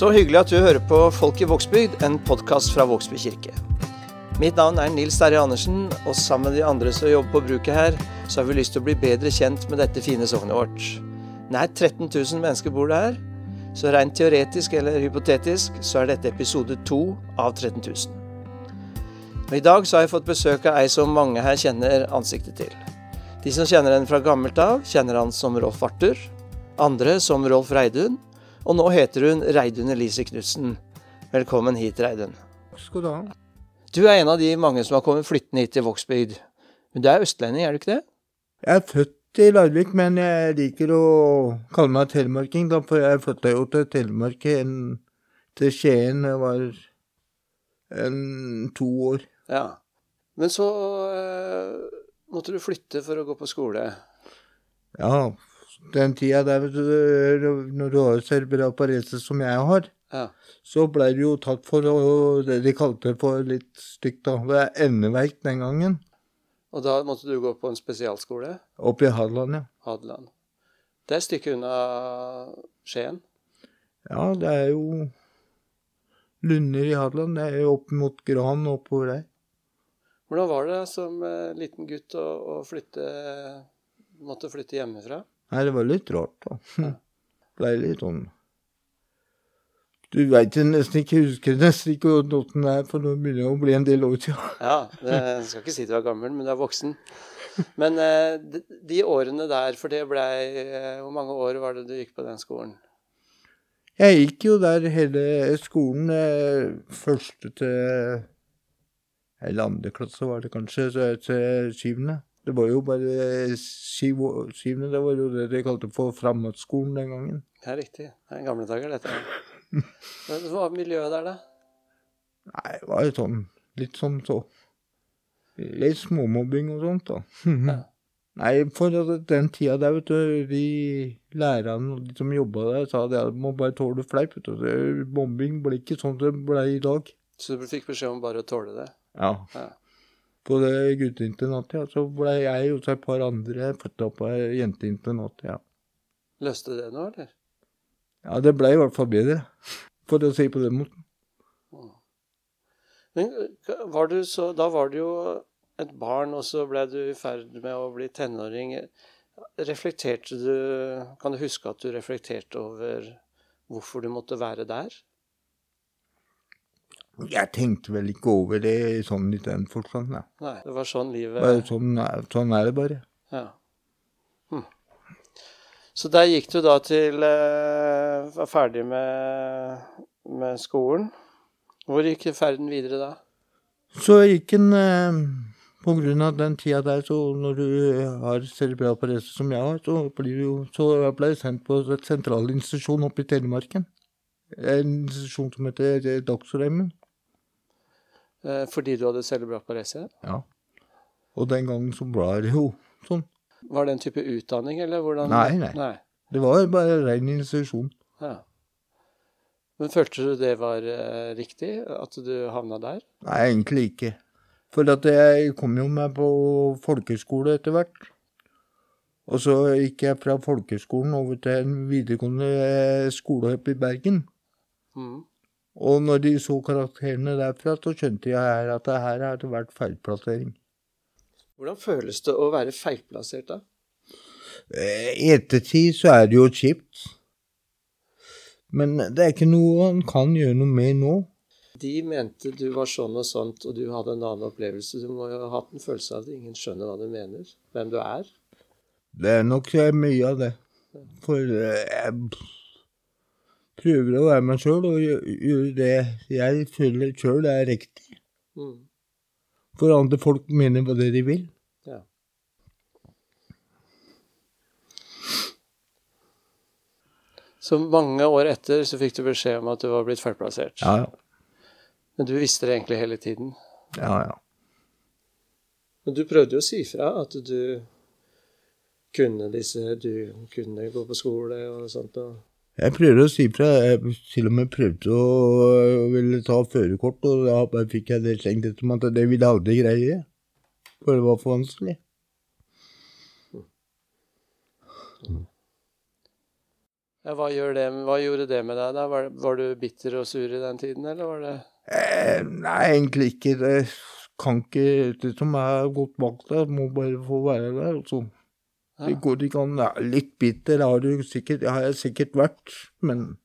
Så hyggelig at du hører på Folk i Vågsbygd, en podkast fra Vågsbygd kirke. Mitt navn er Nils Terje Andersen, og sammen med de andre som jobber på bruket her, så har vi lyst til å bli bedre kjent med dette fine sognet vårt. Nær 13 000 mennesker bor det her, så rent teoretisk eller hypotetisk så er dette episode to av 13 000. Og I dag så har jeg fått besøk av ei som mange her kjenner ansiktet til. De som kjenner henne fra gammelt av, kjenner han som Rolf Arthur. Andre som Rolf Reidun. Og nå heter hun Reidun Elise Knutsen. Velkommen hit, Reidun. Takk skal du ha. Du er en av de mange som har kommet flyttende hit til Vågsbygd. Men du er østlending, er du ikke det? Jeg er født i Larvik, men jeg liker å kalle meg telemarking, da, for jeg flytta jo til Telemark en, til Skien jeg var en, to år. Ja. Men så øh, måtte du flytte for å gå på skole. Ja, den tida der, når du har cerebral parese som jeg har, Ja. så ble det jo tatt for det de kalte for litt stygt, da. Det er endeverk den gangen. Og da måtte du gå på en spesialskole, Oppe i Hadeland, ja. Hadeland. Det er et stykke unna Skien. Ja, det er jo Lunder i Hadeland. Det er jo opp mot Gran oppover der. Hvordan var det som eh, liten gutt å, å flytte Måtte flytte hjemmefra? Nei, det var litt rart, da. Blei litt sånn Du veit nesten ikke, husker nesten ikke hvordan det er, for nå begynner det å bli en del år siden. Ja, det, jeg skal ikke si du er gammel, men du er voksen. Men eh, de, årene der, for det blei eh, Hvor mange år var det du gikk på den skolen? Jeg gikk jo der hele skolen, eh, første til Eller andre klasse var det kanskje, så til syvende. Det var jo bare syv, år- syvende, det var jo det de kalte for framadsskolen den gangen. Ja, riktig. Det er gamle dager, dette. Men Hva var miljøet der, da? Nei, det var jo sånn, litt sånn så. Litt småmobbing og sånt, da. Ja. Nei, for den tida der, vet du, de lærerne og de som jobba der, sa det at man bare tåle fleip. vet du. Mobbing ble ikke sånn det ble i dag. Så du fikk beskjed om bare å tåle det? Ja. Ja. På det gutteinternatet, ja, så ble jeg og et par andre flytta på jenteinternatet. jenteinternat, ja. Løste det noe, eller? Ja, det ble i hvert fall bedre, for å si på den måten. Men var du så, da var du jo et barn, og så ble du i ferd med å bli tenåring. Reflekterte du Kan du huske at du reflekterte over hvorfor du måtte være der? Jeg tenkte vel ikke over det sånn i den forstand, da. Nei, det var sånn livet Bare sånn, sånn er det bare. Ja. Hm. Så der gikk du da til eh, Var ferdig med, med skolen. Hvor gikk ferden videre da? Så gikk en eh, På grunn av den tida der, så når du har cerebral parese som jeg har, så blir du Så jeg ble sendt på sentralinstitusjon oppe i Telemarken. En institusjon som heter eh, Dagsreimen. Eh, fordi du hadde cerebral parese? Ja. Og den gangen så var det jo sånn. Var det en type utdanning, eller hvordan? Nei, nei. nei. Det var bare ren institusjon. Ja. Men følte du det var eh, riktig, at du havna der? Nei, egentlig ikke. For at jeg kom jo meg på folkeskole etter hvert. Og så gikk jeg fra folkeskolen over til en videregående eh, skole oppe i Bergen. Mm. Og når de så karakterene derfra, så skjønte jeg her at det her hadde vært feilplassering. Hvordan føles det å være feilplassert, da? Eh, I ettertid så er det jo kjipt. Men det er ikke noe han kan gjøre noe med nå. De mente du var sånn og sånt, og du hadde en annen opplevelse. Du må jo ha hatt en følelse av at ingen skjønner hva du mener, hvem du er. Det er nok mye av det. For eh, jeg prøver å være meg sjøl og gjø- gjøre det jeg føler sjøl er riktig. Mm. For andre folk mener hva det de vil. Ja. Så mange år etter så fikk du beskjed om at du var blitt feilplassert. Ja, ja. Men du visste det egentlig hele tiden. ja, ja. Men du prøvde jo å si fra at du kunne disse Du kunne gå på skole og sånt. Og Jeg prøvde å si fra. Jeg til og med prøvde å ville ta førerkort, og da fikk jeg det slengt etter meg at det ville jeg aldri greie. For det var for vanskelig. Ja, hva, det, hva gjorde det med deg? da? Var, var du bitter og sur i den tiden, eller var det Eh, nei, egentlig ikke. Det kan ikke Det som er gått bak der, må bare få være der. Altså. Det går ikke an. Ja, litt bitter har, du sikkert, har jeg sikkert vært, men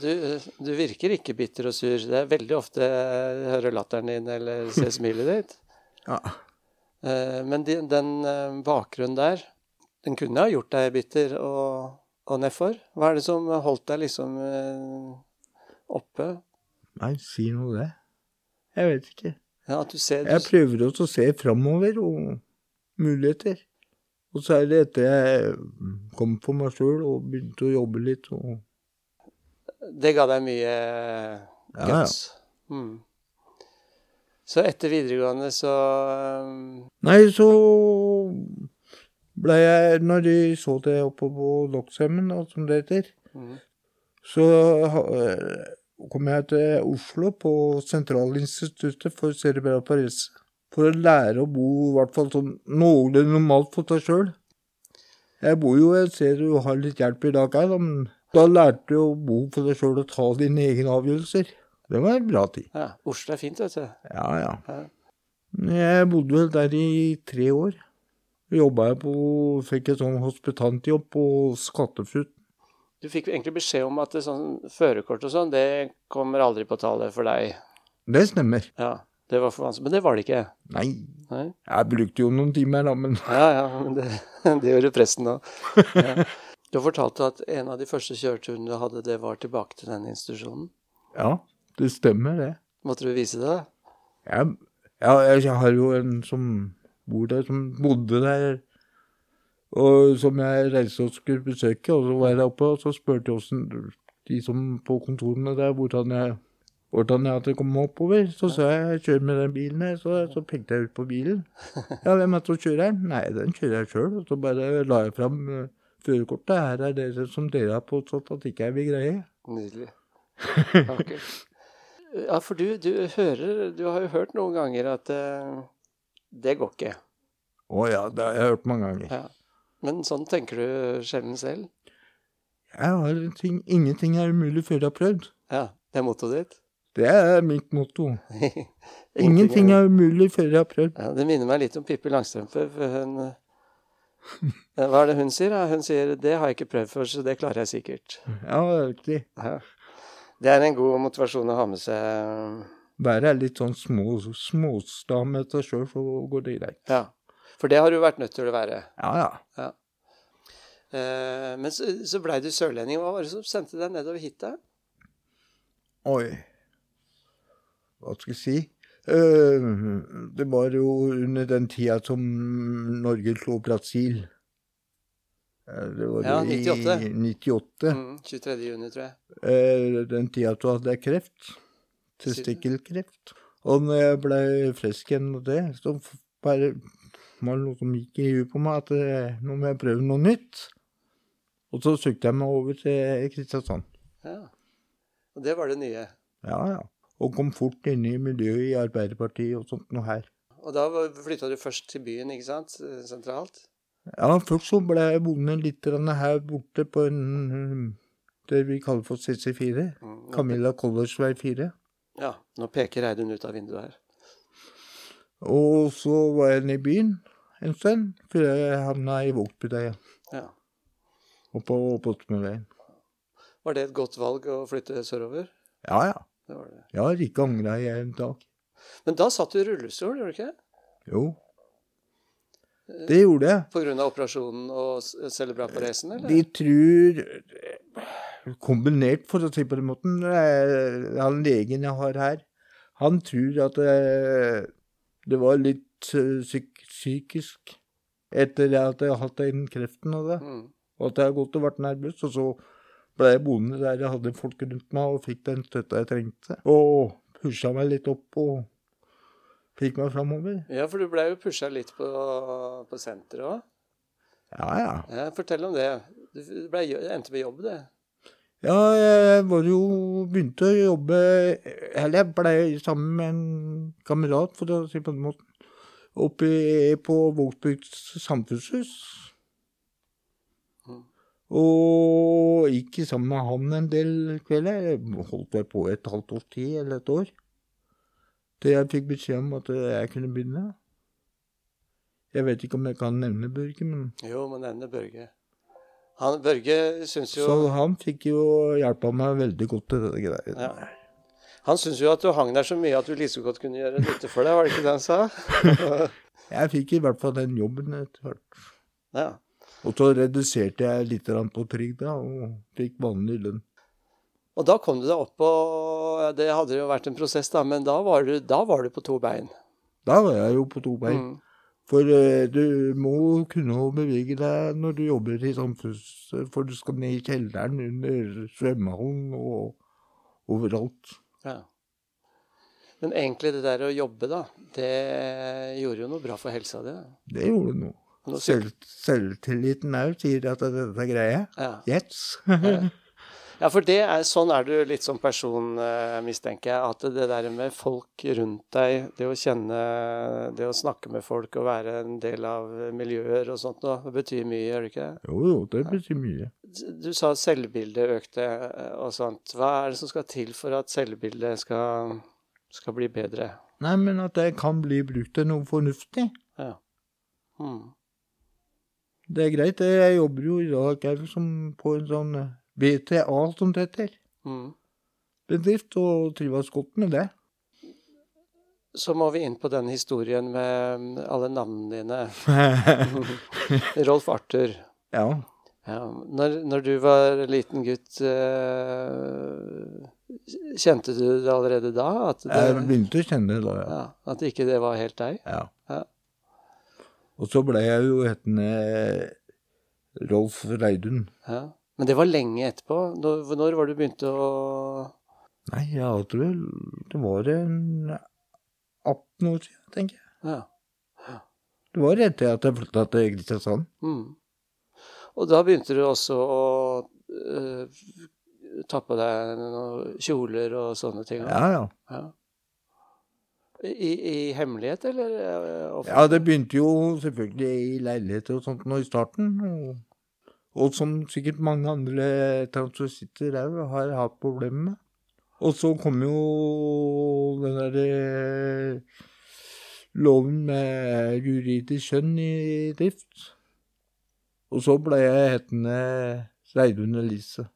Du, du virker ikke bitter og sur. Det er veldig ofte jeg hører latteren din eller ser smilet ditt. ja. Eh, Men de, den eh, bakgrunnen der, den kunne ha gjort deg bitter og, og nedfor. Hva er det som holdt deg liksom eh, oppe? Nei, si noe det. Jeg vet ikke. Ja, at du ser Jeg prøver også å se framover og muligheter. Og så er det etter jeg kom for meg sjøl og begynte å jobbe litt og Det ga deg mye Ja, ja. Mm. Så etter videregående så eh, Nei, så ble jeg Når de så det oppe på Loksheimen, da, som det heter, mm. så eh, kom jeg til Oslo på Sentralinstituttet for cerebral parese. For å lære å bo i hvert fall sånn noenlunde normalt for seg sjøl. Jeg bor jo, jeg ser du har litt hjelp i dag her, men da lærte du å bo for deg sjøl og ta dine egne avgjørelser. Det var en bra tid. Ja, Oslo er fint, vet du. Ja, ja. Ja. Jeg bodde vel der i tre år. Jobba jeg på Fikk et sånn hospitantjobb på Skattefrut. Du fikk egentlig beskjed om at sånn førerkort og sånn, det kommer aldri på tale for deg. Det stemmer. Ja, det var for vanskelig. Men det var det ikke. Nei, Nei? jeg brukte jo noen timer, da, men Ja, ja, men det, det gjorde presten. Ja. Du har fortalt at en av de første kjøreturene du hadde, det var tilbake til den institusjonen. ja, det stemmer, det. Måtte du vise det? Jeg, ja, jeg har jo en som bor der, som bodde der, og som jeg reiste og skulle besøke, og så var jeg der oppe, og så spurte jeg åssen de som på kontorene der, hvordan jeg, hvordan jeg hadde kommet oppover. Så sa jeg jeg kjører med den bilen her, så, så pekte jeg ut på bilen. Ja, hvem er det som kjører den? Nei, den kjører jeg sjøl. Så bare la jeg fram uh, førerkortet. Her er det som dere har påstått at ikke jeg vil greie. Nydelig. Takk. Ja, for du, du hører Du har jo hørt noen ganger at uh, det går ikke. Å ja, det har jeg hørt mange ganger. Ja. Men sånn tenker du sjelden selv? Jeg har ting, ingenting er umulig før jeg har prøvd. Ja, det er mottoet ditt? Det er mitt motto. Ingenting er umulig før jeg har prøvd. Ja, Det minner meg litt om Pippi Langstrømpe. For hun Eh, Hva er det hun sier? Hun sier 'det har jeg ikke prøvd før, så det klarer jeg sikkert'. Ja, det er riktig. Ja. Det er en god motivasjon å ha med seg. Er litt sånn små, småsta med seg sjøl, så går det greit. Ja. For det har du vært nødt til å være. Ja, ja. Eh, men så, så blei du sørlending. Hva var det som sendte deg nedover hit, da? Oi. Hva skal jeg si? Eh, det var jo under den tida som Norge slo Brasil. Eh, Det var Ja, i 98. 98. Mm, 23. juni, tror jeg. Eh, Den tida da hadde jeg kreft. Testikkelkreft. Og når jeg ble frisk igjen av det, så bare var det noe som gikk i huet på meg, at nå må jeg prøve noe nytt. Og så søkte jeg meg over til Kristiansand. Ja. Og det var det nye. Ja, ja. Og kom fort inn i miljøet i Arbeiderpartiet og sånt noe her. Og da flytta du først til byen, ikke sant? Eh, Sentralt. Ja, først så ble jeg boende litt her borte på en det vi kaller for CC4. Mm, Camilla Collersvei 4. ja, nå peker Reidun ut av vinduet her. Og så var jeg nede i byen en stund, før jeg havna i Vågsbydeia. Ja. Og på Båtsmøveien. Var det et godt valg å flytte sørover? Ja, ja. Det var det. Jeg har ikke angra i en dag. Men da satt du i rullestol, gjorde du ikke? Jo. Det gjorde jeg. Av operasjonen og cerebralparesen, eller? De tror Kombinert, for å si på den måten. eh, Han legen jeg har her, han tror at eh, det var litt eh, psyk psykisk etter at jeg har hatt den kreften og det. Mm. Og at jeg har gått og vært nervøs. Og så ble boende der jeg hadde folk rundt meg og fikk den støtta jeg trengte. Og pusha meg litt opp og fikk meg framover. Ja, for du blei jo pusha litt på, på senteret òg. Ja, ja. Ja, fortell om det. Du ble, endte med jobb, det. Ja, jeg var jo begynte å jobbe Eller jeg ble sammen med en kamerat, for å si på den måten, oppe på Vågsbygds samfunnshus. Og gikk sammen med han en del kvelder. Holdt vel på et halvt års tid, eller et år. Til jeg fikk beskjed om at jeg kunne begynne. Jeg vet ikke om jeg kan nevne Børge, men Jo, må nevne Børge. Han, Børge syns jo Så han fikk jo hjelpa meg veldig godt til det greiet. Ja. Han syns jo at du hang der så mye at du like så godt kunne gjøre dette for deg, var det ikke det han sa? Jeg fikk i hvert fall den jobben etter hvert. ja. Og så reduserte jeg litt på trygda og fikk vanlig lønn. Og da kom du deg opp på Det hadde jo vært en prosess, da, men da var du, da var du på to bein. Da var jeg jo på to bein. Mm. For uh, du må kunne bevege deg når du jobber i samfunns... For du skal ned i kjelleren, under svømmehallen og overalt. Ja. Men egentlig det der å jobbe, da, det gjorde jo noe bra for helsa di. Det gjorde noe. Selv, selvtilliten òg sier at dette greier jeg. Ja. Yes. Ja, for det er, sånn er du litt som person, eh, mistenker jeg. At det der med folk rundt deg, det å kjenne Det å snakke med folk og være en del av miljøer og sånt det betyr mye, gjør det ikke det? jo, jo, det betyr mye. Du sa selvbildet økte eh, og sånt. Hva er det som skal til for at selvbildet skal, skal bli bedre? Nei, men at det kan bli brukt til noe fornuftig. Ja. Mm. Det er greit. Jeg jobber jo i dag her som på en sånn eh, BTA, som det heter. Mm. Bedrift, og trives godt med det. Så må vi inn på den historien med alle navnene dine. Rolf Arthur. ja. Ja, når, når du var liten gutt, eh, kjente du det allerede da? At, Jeg begynte å kjenne det da, ja. ja, at ikke det var helt deg? ja. Ja. Og så ble jeg jo hetende Rolf Reidun. Ja. Men det var lenge etterpå. Når, når var du begynte å Nei, jeg tror det var en 18 år siden, tenker jeg. Ja. Det var etter at jeg flytta til Kristiansand. Mm. Og da begynte du også å øh, ta på deg noen kjoler og sånne ting? Ja, ja. Ja. I, I hemmelighet, eller? offentlig? Ja, det begynte jo selvfølgelig i leiligheter og sånt nå i starten. Og, og som sikkert mange andre transvestitter òg har hatt problemer med. Og så kom jo den derre loven med juridisk kjønn i drift. Og så ble jeg hetende Reidun Elise.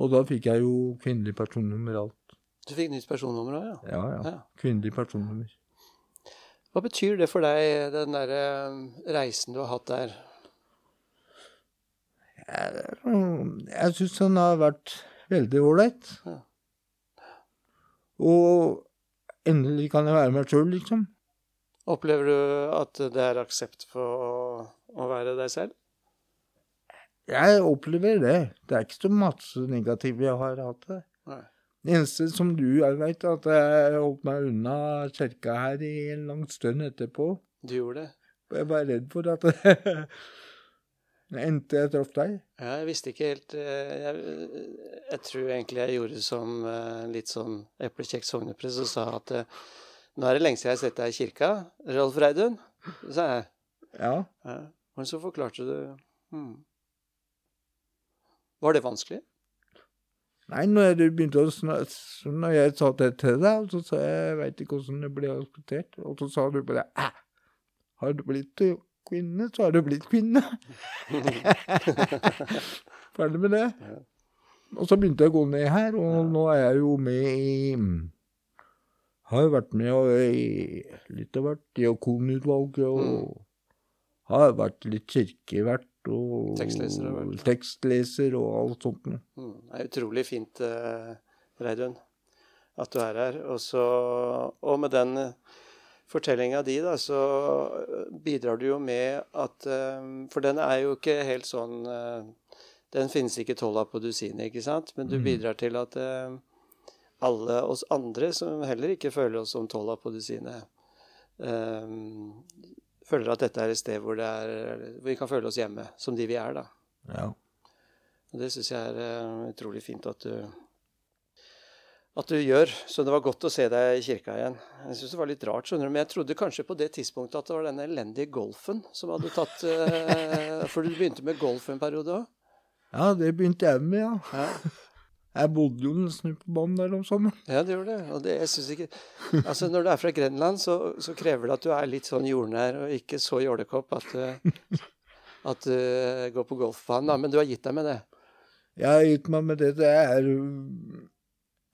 Og da fikk jeg jo kvinnelig personnummer alt. Du fikk nytt personnummer òg, ja. Ja, ja. Ja. Kvinnelig personnummer. Hva betyr det for deg, den derre reisen du har hatt der? Jeg, jeg syns den har vært veldig ålreit. Ja. Og endelig kan jeg være meg sjøl, liksom. Opplever du at det er aksept for å, å være deg selv? Jeg opplever det. Det er ikke så masse negativt jeg har hatt det. Nei. Det eneste som du vet, at jeg holdt meg unna kirka her i en lang stund etterpå. Du gjorde det? Jeg var redd for at det endte jeg traff deg. Ja, jeg visste ikke helt eh, Jeg, jeg tror egentlig jeg gjorde som eh, litt sånn eplekjekk sogneprest og sa at eh, nå er det lenge siden jeg har sett deg i kirka, Rolf Reidun, sa jeg. Ja. Ja. Men så forklarte du hmm. Var det vanskelig? Nei, når du begynte å snakke Når jeg sa det til deg, så sa jeg jeg veit ikke hvordan det ble akseptert, og så sa du bare Æ, har du blitt kvinne, så har du blitt kvinne. Ferdig med det. Og så begynte jeg å gå ned her, og nå er jeg jo med i Har jo vært med i litt av hvert diakonutvalget, og har vært litt kirkevert og Tekstleser har tekstleser og alt sånt noe. Mm, det er utrolig fint, eh, Reidun, at du er her. Og, så, og med den eh, fortellinga di, da, så eh, bidrar du jo med at For den er jo ikke helt sånn Den finnes ikke tolv på dusinet, ikke sant? Men du Mm. bidrar til at alle oss andre som heller ikke føler oss som tolv på dusinet, føler at dette er et sted hvor, det er, hvor vi kan føle oss hjemme, som de vi er, da. Ja. Og Det syns jeg er eh, utrolig fint at du, at du gjør. Så det var godt å se deg i kirka igjen. Jeg syns det var litt rart, skjønner du. Men jeg trodde kanskje på det tidspunktet at det var denne elendige golfen som hadde tatt eh, For du begynte med golf en periode òg? Ja, det begynte jeg med, ja. Ja, Jeg bodde jo nesten på banen der om sommeren. ja det gjorde det. Og det, jeg synes ikke Altså, når du er fra Grenland, så, så krever det at du er litt sånn jordnær og ikke så jålekopp at du, at du går på golfbanen. Da. Men du har gitt deg med det. Jeg har gitt meg med det. Det er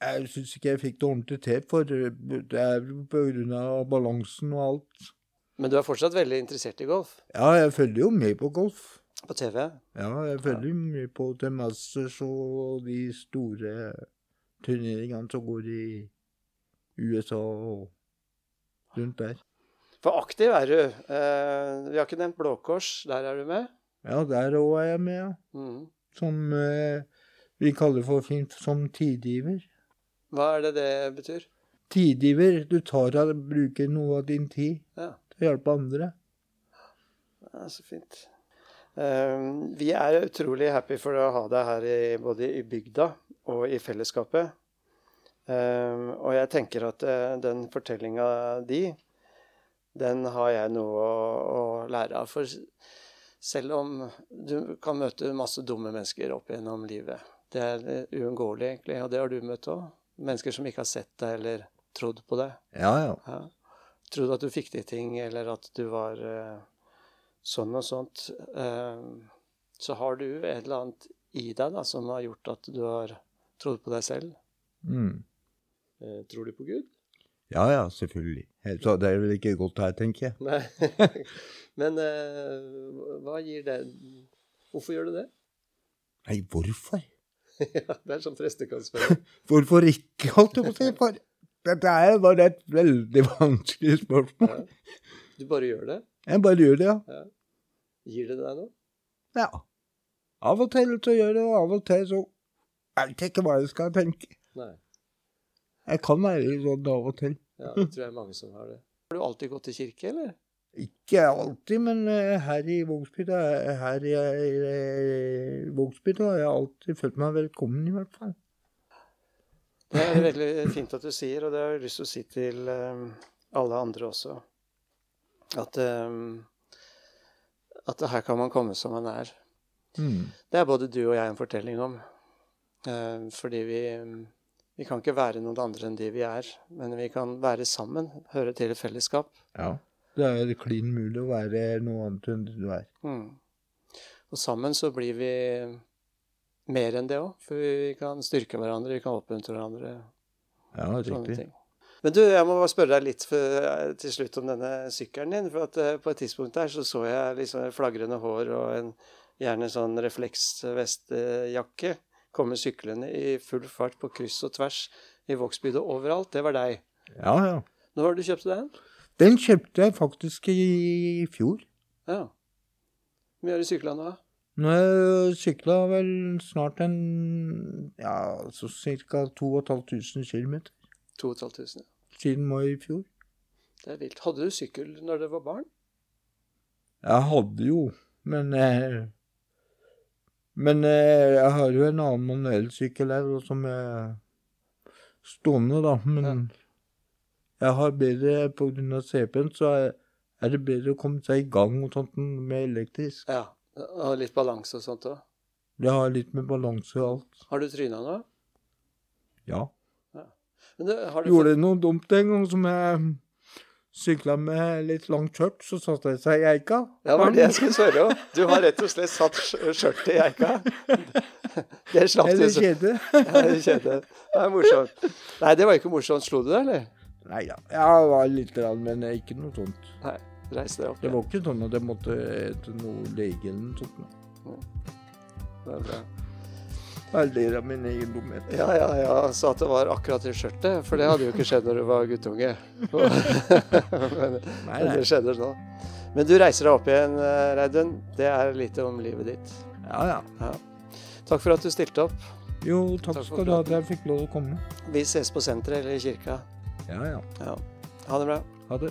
Jeg syns ikke jeg fikk det ordentlig til, for det er på grunn av balansen og alt. Men du er fortsatt veldig interessert i golf. Ja, jeg følger jo med på golf. På TV. Ja, jeg følger mye på The Masters og de store turneringene som går i USA og rundt der. For aktiv er du. Eh, vi har ikke nevnt Blå Kors. Der er du med. Ja, der òg er jeg med, ja. Mm. Som eh, vi kaller for fint som tidgiver. Hva er det det betyr? Tidgiver, du tar av, bruker noe av din tid Ja, til å hjelpe andre. ja så fint. Eh, vi er utrolig happy for å ha deg her i, både i bygda og i fellesskapet. Eh, og jeg tenker at eh, den fortellinga di, den har jeg noe å, å lære av. For selv om du kan møte masse dumme mennesker opp gjennom livet, det er eh, uunngåelig, egentlig, og det har du møtt òg. Mennesker som ikke har sett deg eller trodd på deg. Ja, ja. Ja. Trodd at du fikk til ting, eller at du var eh, sånn og sånt. Eh, så har du et eller annet i deg da, som har gjort at du har trodd på deg selv. Mm. Eh, tror du på Gud? Ja, ja, selvfølgelig. Så det er vel ikke godt her, tenker jeg. Nei. Men eh, hva gir det Hvorfor gjør du det? Nei, hvorfor? ja, det er sånn prester kan spørre. Hvorfor ikke, holdt jeg på å si? For dette er bare et veldig vanskelig spørsmål. Ja. Du bare gjør det? Jeg bare gjør det, ja. Gir det deg noe? ja. Av og til så gjør det, og av og til så Jeg vet ikke hva jeg skal tenke. Nei. Jeg kan være sånn av og til. Ja, det tror jeg er mange som har det. Har du alltid gått til kirke, eller? Ikke alltid, men eh, her i Vågsbygda her i eh, Vågsbygda har jeg alltid følt meg velkommen, i hvert fall. Det er veldig fint at du sier, og det har jeg lyst til å si til eh, alle andre også. At, eh, at her kan man komme som man er. Mm. Det er både du og jeg en fortelling om. Eh, fordi vi, vi kan ikke være noen andre enn de vi er. Men vi kan være sammen, høre til et fellesskap. Ja. Det er klin mulig å være noe annet enn det du er. Mm. Og sammen så blir vi mer enn det òg. For vi kan styrke hverandre, vi kan oppmuntre hverandre. Ja, Sånne riktig. ting. Men du, jeg må bare spørre deg litt for, eh, til slutt om denne sykkelen din. For at eh, på et tidspunkt der så så jeg liksom flagrende hår og en gjerne sånn refleksvestjakke komme syklende i full fart på kryss og tvers i Vågsbygda overalt. Det var deg. Ja, ja. Når var det du kjøpte den? Den kjøpte jeg faktisk i fjor. Ja. Hvor mye har du sykla nå? da? Nå har jeg sykla vel snart en ja, så ca. 2500 km 2500. siden mai i fjor. Det er vilt. Hadde du sykkel når du var barn? Jeg hadde jo, men eh, Men eh, jeg har jo en annen manuell sykkel her som er stående, da. Men jeg har bedre av CP-en så er, er det bedre å komme seg i gang og sånt med elektrisk. Ja. Og litt balanse og sånt òg. Det har litt med balanse og alt. Har du tryna nå? Ja. Men det, har du Gjorde noe dumt en gang som jeg sykla med litt langt skjørt, så satte jeg seg i eika. Ja, det var det jeg skulle spørre om. Du har rett og slett satt skj- skjørtet i eika. Det slapp du. Eller Ja, det kjente. Det er morsomt. Nei, det var ikke morsomt. Slo du deg, eller? Nei da. Ja, det var litt, men ikke noe sånt. Nei. Reis deg opp. Det var ikke sånn at jeg måtte til noe lege eller noe sånt. Det er bra. Ler av min egen dumhet. Ja, ja, ja. Så at det var akkurat i skjørtet, for det hadde jo ikke skjedd når du var guttunge. men, Nei, nei. det skjedde nå. Men du reiser deg opp igjen, eh, Reidun. Det er litt om livet ditt. Ja, ja. Ja. Takk for at du stilte opp. Jo, takk Takk skal du ha at jeg fikk lov å komme. Vi ses på senteret eller i kirka. Ja, ja. Ja. Ha det bra. Ha det.